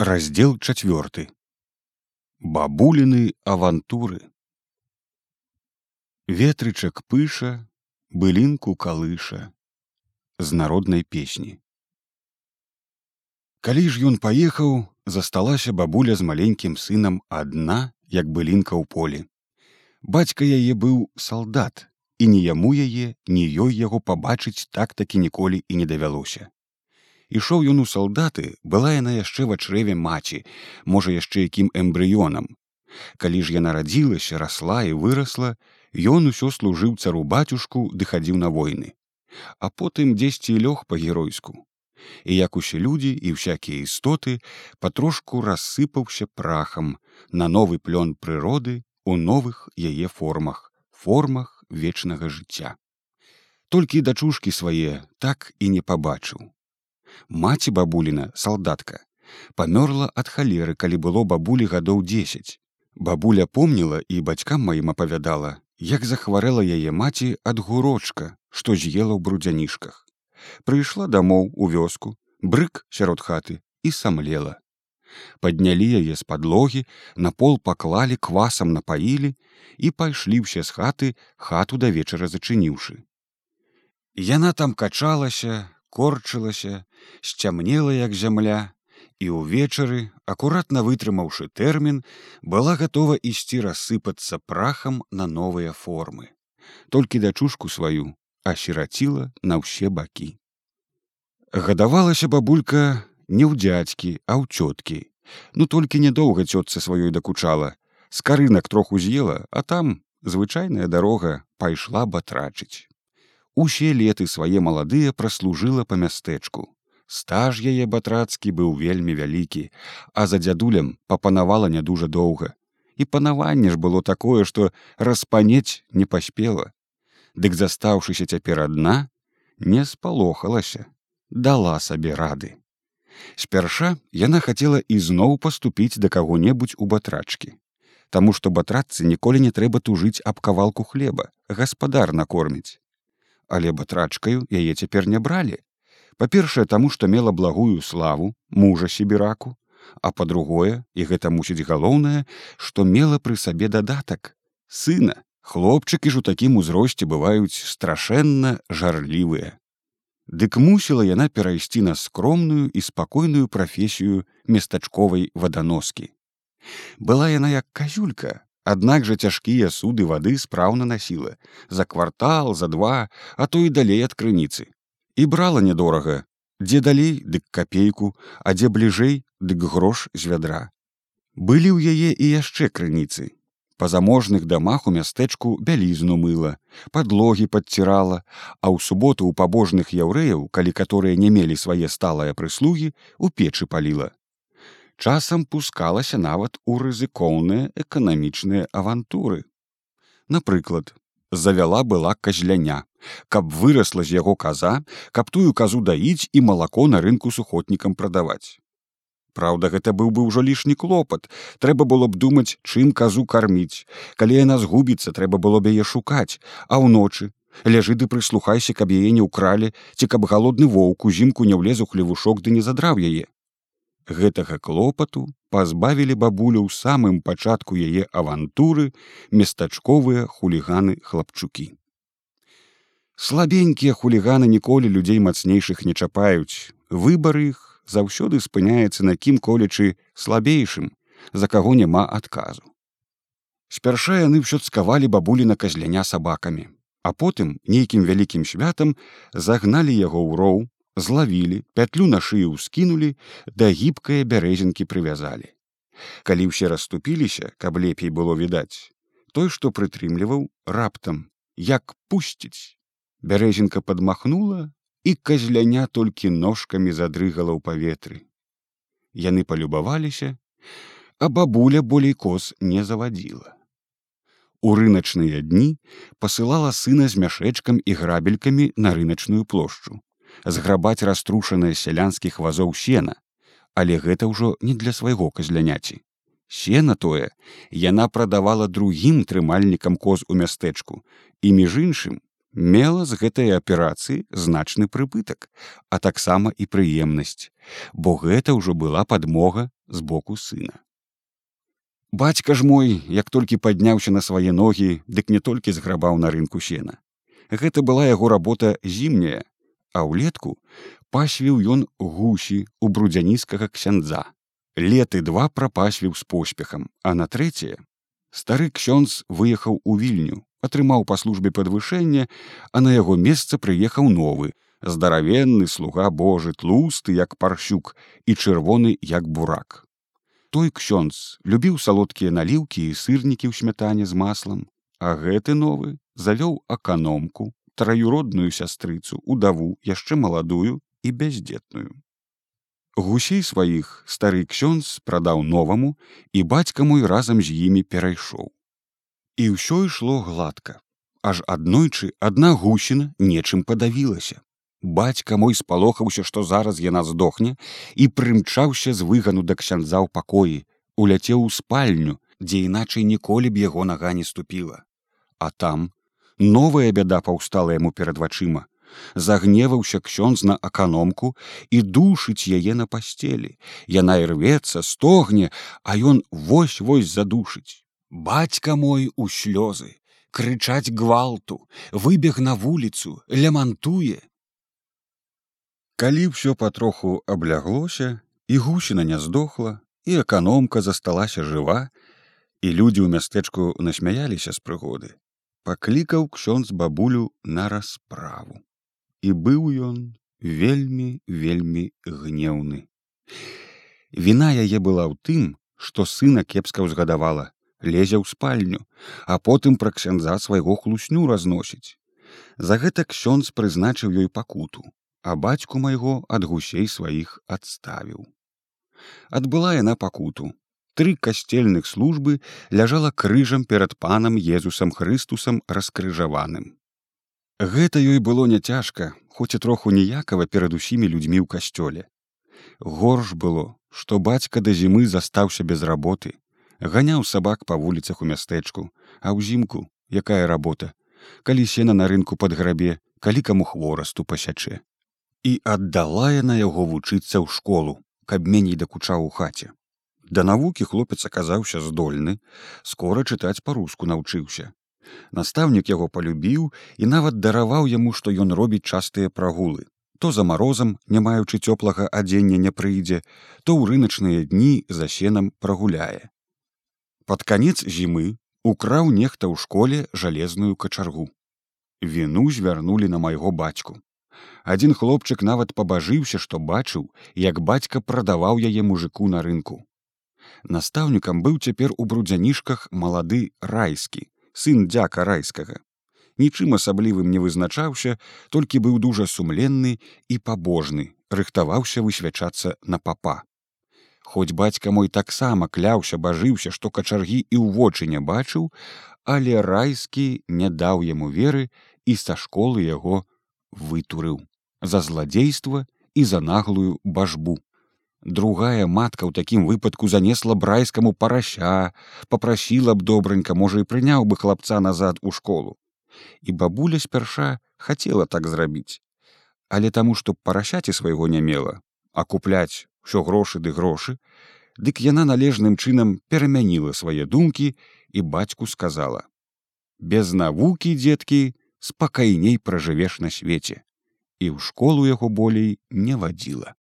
раздел чавёрты бабуліны авантуры. Ветрычак пыша былінку калыша з народнай песні калі ж ён паехаў засталася бабуля з маленькім сынам адна як былінка ў полі. Бацька яе быў салдат і ні яму яе ні ёй яго пабачыць так такі ніколі і не давялося ішоў ён у салдаты была яна яшчэ в ачрэве маці можа яшчэ якім эмбрыёнам. Калі ж яна радзілася расла і вырасла ён усё служыў цару бацюшку ды хадзіў на войны. А потым дзесьці лёг па-геройску. І як усе людзі і всякія істоты патрошку рассыпаўся прахам на новы плён прыроды у новых яе формах формах вечнага жыцця. Толькі дачушкі свае так і не пабачыў маці бабуліна салдатка памёрла ад халеры калі было бабулі гадоў дзесяць бабуля помніла і бацькам маім апавядала як захварэла яе маці ад гурочка што з'ела ў брудзянішках. Прыйшла дамоў у вёску брык сярод хаты і самлела. Паднялі яе з падлогі на пол паклалі квасам напаілі і пайшлі ўсе з хаты хату да вечара зачыніўшы. Яна там качалася корчылася, сцямнела як зямля, і ўвечары, акуратна вытрымаўшы тэрмін, была гатова ісці рассыпацца прахам на новыя формы. Толькі дачушку сваю асіраціла на ўсе бакі. Гадавалася бабулька не ў дзядзькі, а ў цёткі. Ну толькі нядоўга цётца сваёй дакучала. З карынак троху з'ела, а там звычайная дарога пайшла батрачыць усе леты свае маладыя праслужыла па мястэчку. Стаж яе батрацкі быў вельмі вялікі а за дзядулем папанавала не дужа доўга. І панаванне ж было такое што распанець не паспела. Дык застаўшыся цяпер адна не спалохалася дала сабе рады. Спярша яна хацела ізноў паступіць да каго-небудзь у батрачкі. Таму што батрацы ніколі не трэба тужыць аб кавалку хлеба гаспадар накорміць але батрачкаю яе цяпер не бралі. Па-першае таму што мела благую славу мужа сібіраку. А па-другое і гэта мусіць галоўнае што мела пры сабе дадатак сына. Хлопчыкі ж у такім узросце бываюць страшэнна жарлівыя. Дык мусіла яна перайсці на скромную і спакойную прафесію местачковай ваданоскі была яна як казюлька Аднак жа цяжкія суды вады спраўна насіла за квартал за два а то і далей ад крыніцы і брала нядорага дзе далей дык капейку а дзе бліжэй дык грош з вядра. Былі ў яе і яшчэ крыніцы. Па заможных дамах у мястэчку бялізну мыла подлогі подцірала а ў суботу ў пабожных яўрэяў калі каторыя не мелі свае сталыя прыслугі у печы паліла часам пускалася нават у рызыкоўныя эканамічныя авантуры. Напрыклад, завяла была казляня, каб вырасла з яго каза, каб тую казу даіць і малако на рынку сухотнікам прадаваць. Праўда, гэта быў бы ўжо лішні клопат, трэба было б думаць, чым казу карміць. Калі яна згубіцца, трэба было б яе шукаць, а ўночы ляжы ды прыслухайся, каб яе не ўкралі, ці каб галодны воўк узімку не ўлез у хлевушок ды не задраў яе гэтага клопату пазбавілі бабулю ў самым пачатку яе авантуры местачковыя хуліганы хлапчукі. Слабенькія хуліганы ніколі людзей мацнейшых не чапаюць. Выбар іх заўсёды спыняецца на кім колечы слабейшым, за каго няма адказу. Спярша яны ўсё цкавалі бабулі на казляня сабакамі, а потым нейкім вялікім святам загналі яго ў роў злавілі пятлю на шыю ўскінулі да гібкае бярэзінкі прывязалі. Калі ўсе расступіліся каб лепей было відаць той што прытрымліваў раптам як пусціць. Бярэзінка падмахнула і казляня толькі ножкамі задрыгала ў паветры. Яны палюбаваліся а бабуля болей коз не завадзіла. У рыначныя дні пасылала сына з мяшэчкам і грабелькамі на рыначную плошчу зграбаць раструшаныя сялянскіх вазоў сена, але гэта ўжо не для свайго казляняці. Сена тое яна прадавала другім трымальнікам коз у мястэчку і між іншым мела з гэтай аперацыі значны прыбытак, а таксама і прыемнасць, бо гэта ўжо была падмога з боку сына. Бацька ж мой, як толькі падняўся на свае ногі, дык не толькі зграбаў на рынку сена. Гэта была яго работа зімняя, а ўлетку пасвіў ён гусі у брудзяніскага ксяндза. Леты два прапасвіў з поспехам, а на трэцяе стары ксёнз выехаў у вільню атрымаў па службе падвышэння, а на яго месца прыехаў новы, здаравенны слуга Божы тлусты як парщук і чырвоны як бурак. Той ксёнз любіў салодкія наліўкі і сырнікі ў смятане з маслам, а гэты новы завёў аканомку, траюродную сястрыцу, удаву яшчэ маладую і бяздзетную. Гусей сваіх стары ксёнз прадаў новаму і бацька мой разам з імі перайшоў. І ўсё ішло гладка. Аж аднойчы адна гусіна нечым падавілася. Бацька мой спалохаўся што зараз яна здохне і прымчаўся з выгану да ксяндза ў пакоі уляцеў у спальню дзе іначай ніколі б яго нага не ступіла. А там новая бяда паўстала яму перад вачыма. Загневаўся ксёнз на аканомку і душыць яе на пасцелі. Яна ірвецца стогне а ён вось вось задушыць. Бацька мой у слёзы крычаць гвалту выбег на вуліцу лямантуе калі ўсё патроху абляглося і гусіна не здохла і эканомка засталася жыва і людзі ў мястэчку насмяяліся з прыгоды паклікаў ксёнз бабулю на расправу і быў ён вельмі вельмі гнеўны віна яе была ў тым што сына кепска ўзгадавала лезе ў спальню, а потым пра ксяндза свайго хлусню разносіць. За гэта ксёнз прызначыў ёй пакуту, а бацьку майго ад гусей сваіх адставіў. Адбыла яна пакуту. Тры касцельных службы ляжала крыжам перад панам Езусам Хрыстусам раскрыжаваным. Гэта ёй было няцяжка, хоць і троху ніякава перад усімі людзьмі ў касцёле. Горш было, што бацька да зімы застаўся без работы, ганяў сабак па вуліцах у мястэчку, а ўзімку якая работа, калі сена на рынку пад грабе, калі каму хворасту пасячэ. І аддала яна яго вучыцца ў школу, каб меней дакучаў у хаце. Да навукі хлопец аказаўся здольны, скора чытаць па-руску наўчыўся. Настаўнік яго палюбіў і нават дараваў яму, што ён робіць частыя прагулы. То за марозам, не маючы цёплага адзення не прыйдзе, то ў рыначныя дні за сенам прагуляе под канец зімы украў нехта ў школе жалезную качаргу віну звярнулі на майго бацьку адзін хлопчык нават пабажыўся што бачыў як бацька прадаваў яе мужику на рынку настаўнікам быў цяпер у брудзянішках малады райскі сын дзяка райскага нічым асаблівым не вызначаўся толькі быў дужа сумленны і пабожны рыхтаваўся высвячацца на папа Хоць бацька мой таксама кляўся бажыўся, што качаргі і ў вочы не бачыў, але райскі не даў яму веры і са школы яго вытурыў за зладзейства і за наглую бажбу. Другая матка ў такім выпадку занесла брайскаму парася, попрасіла б добранька, можа і прыняў бы хлапца назад у школу. І бабуля спярша хацела так зрабіць. Але таму, што парасяці свайго не мела, а купляць ўсё грошы ды грошы, дык яна належным чынам перамяніла свае думкі і бацьку сказала: « Без навукі, дзеткі, спакайней пражывеш на свеце, і ў школу яго болей не вадзіла.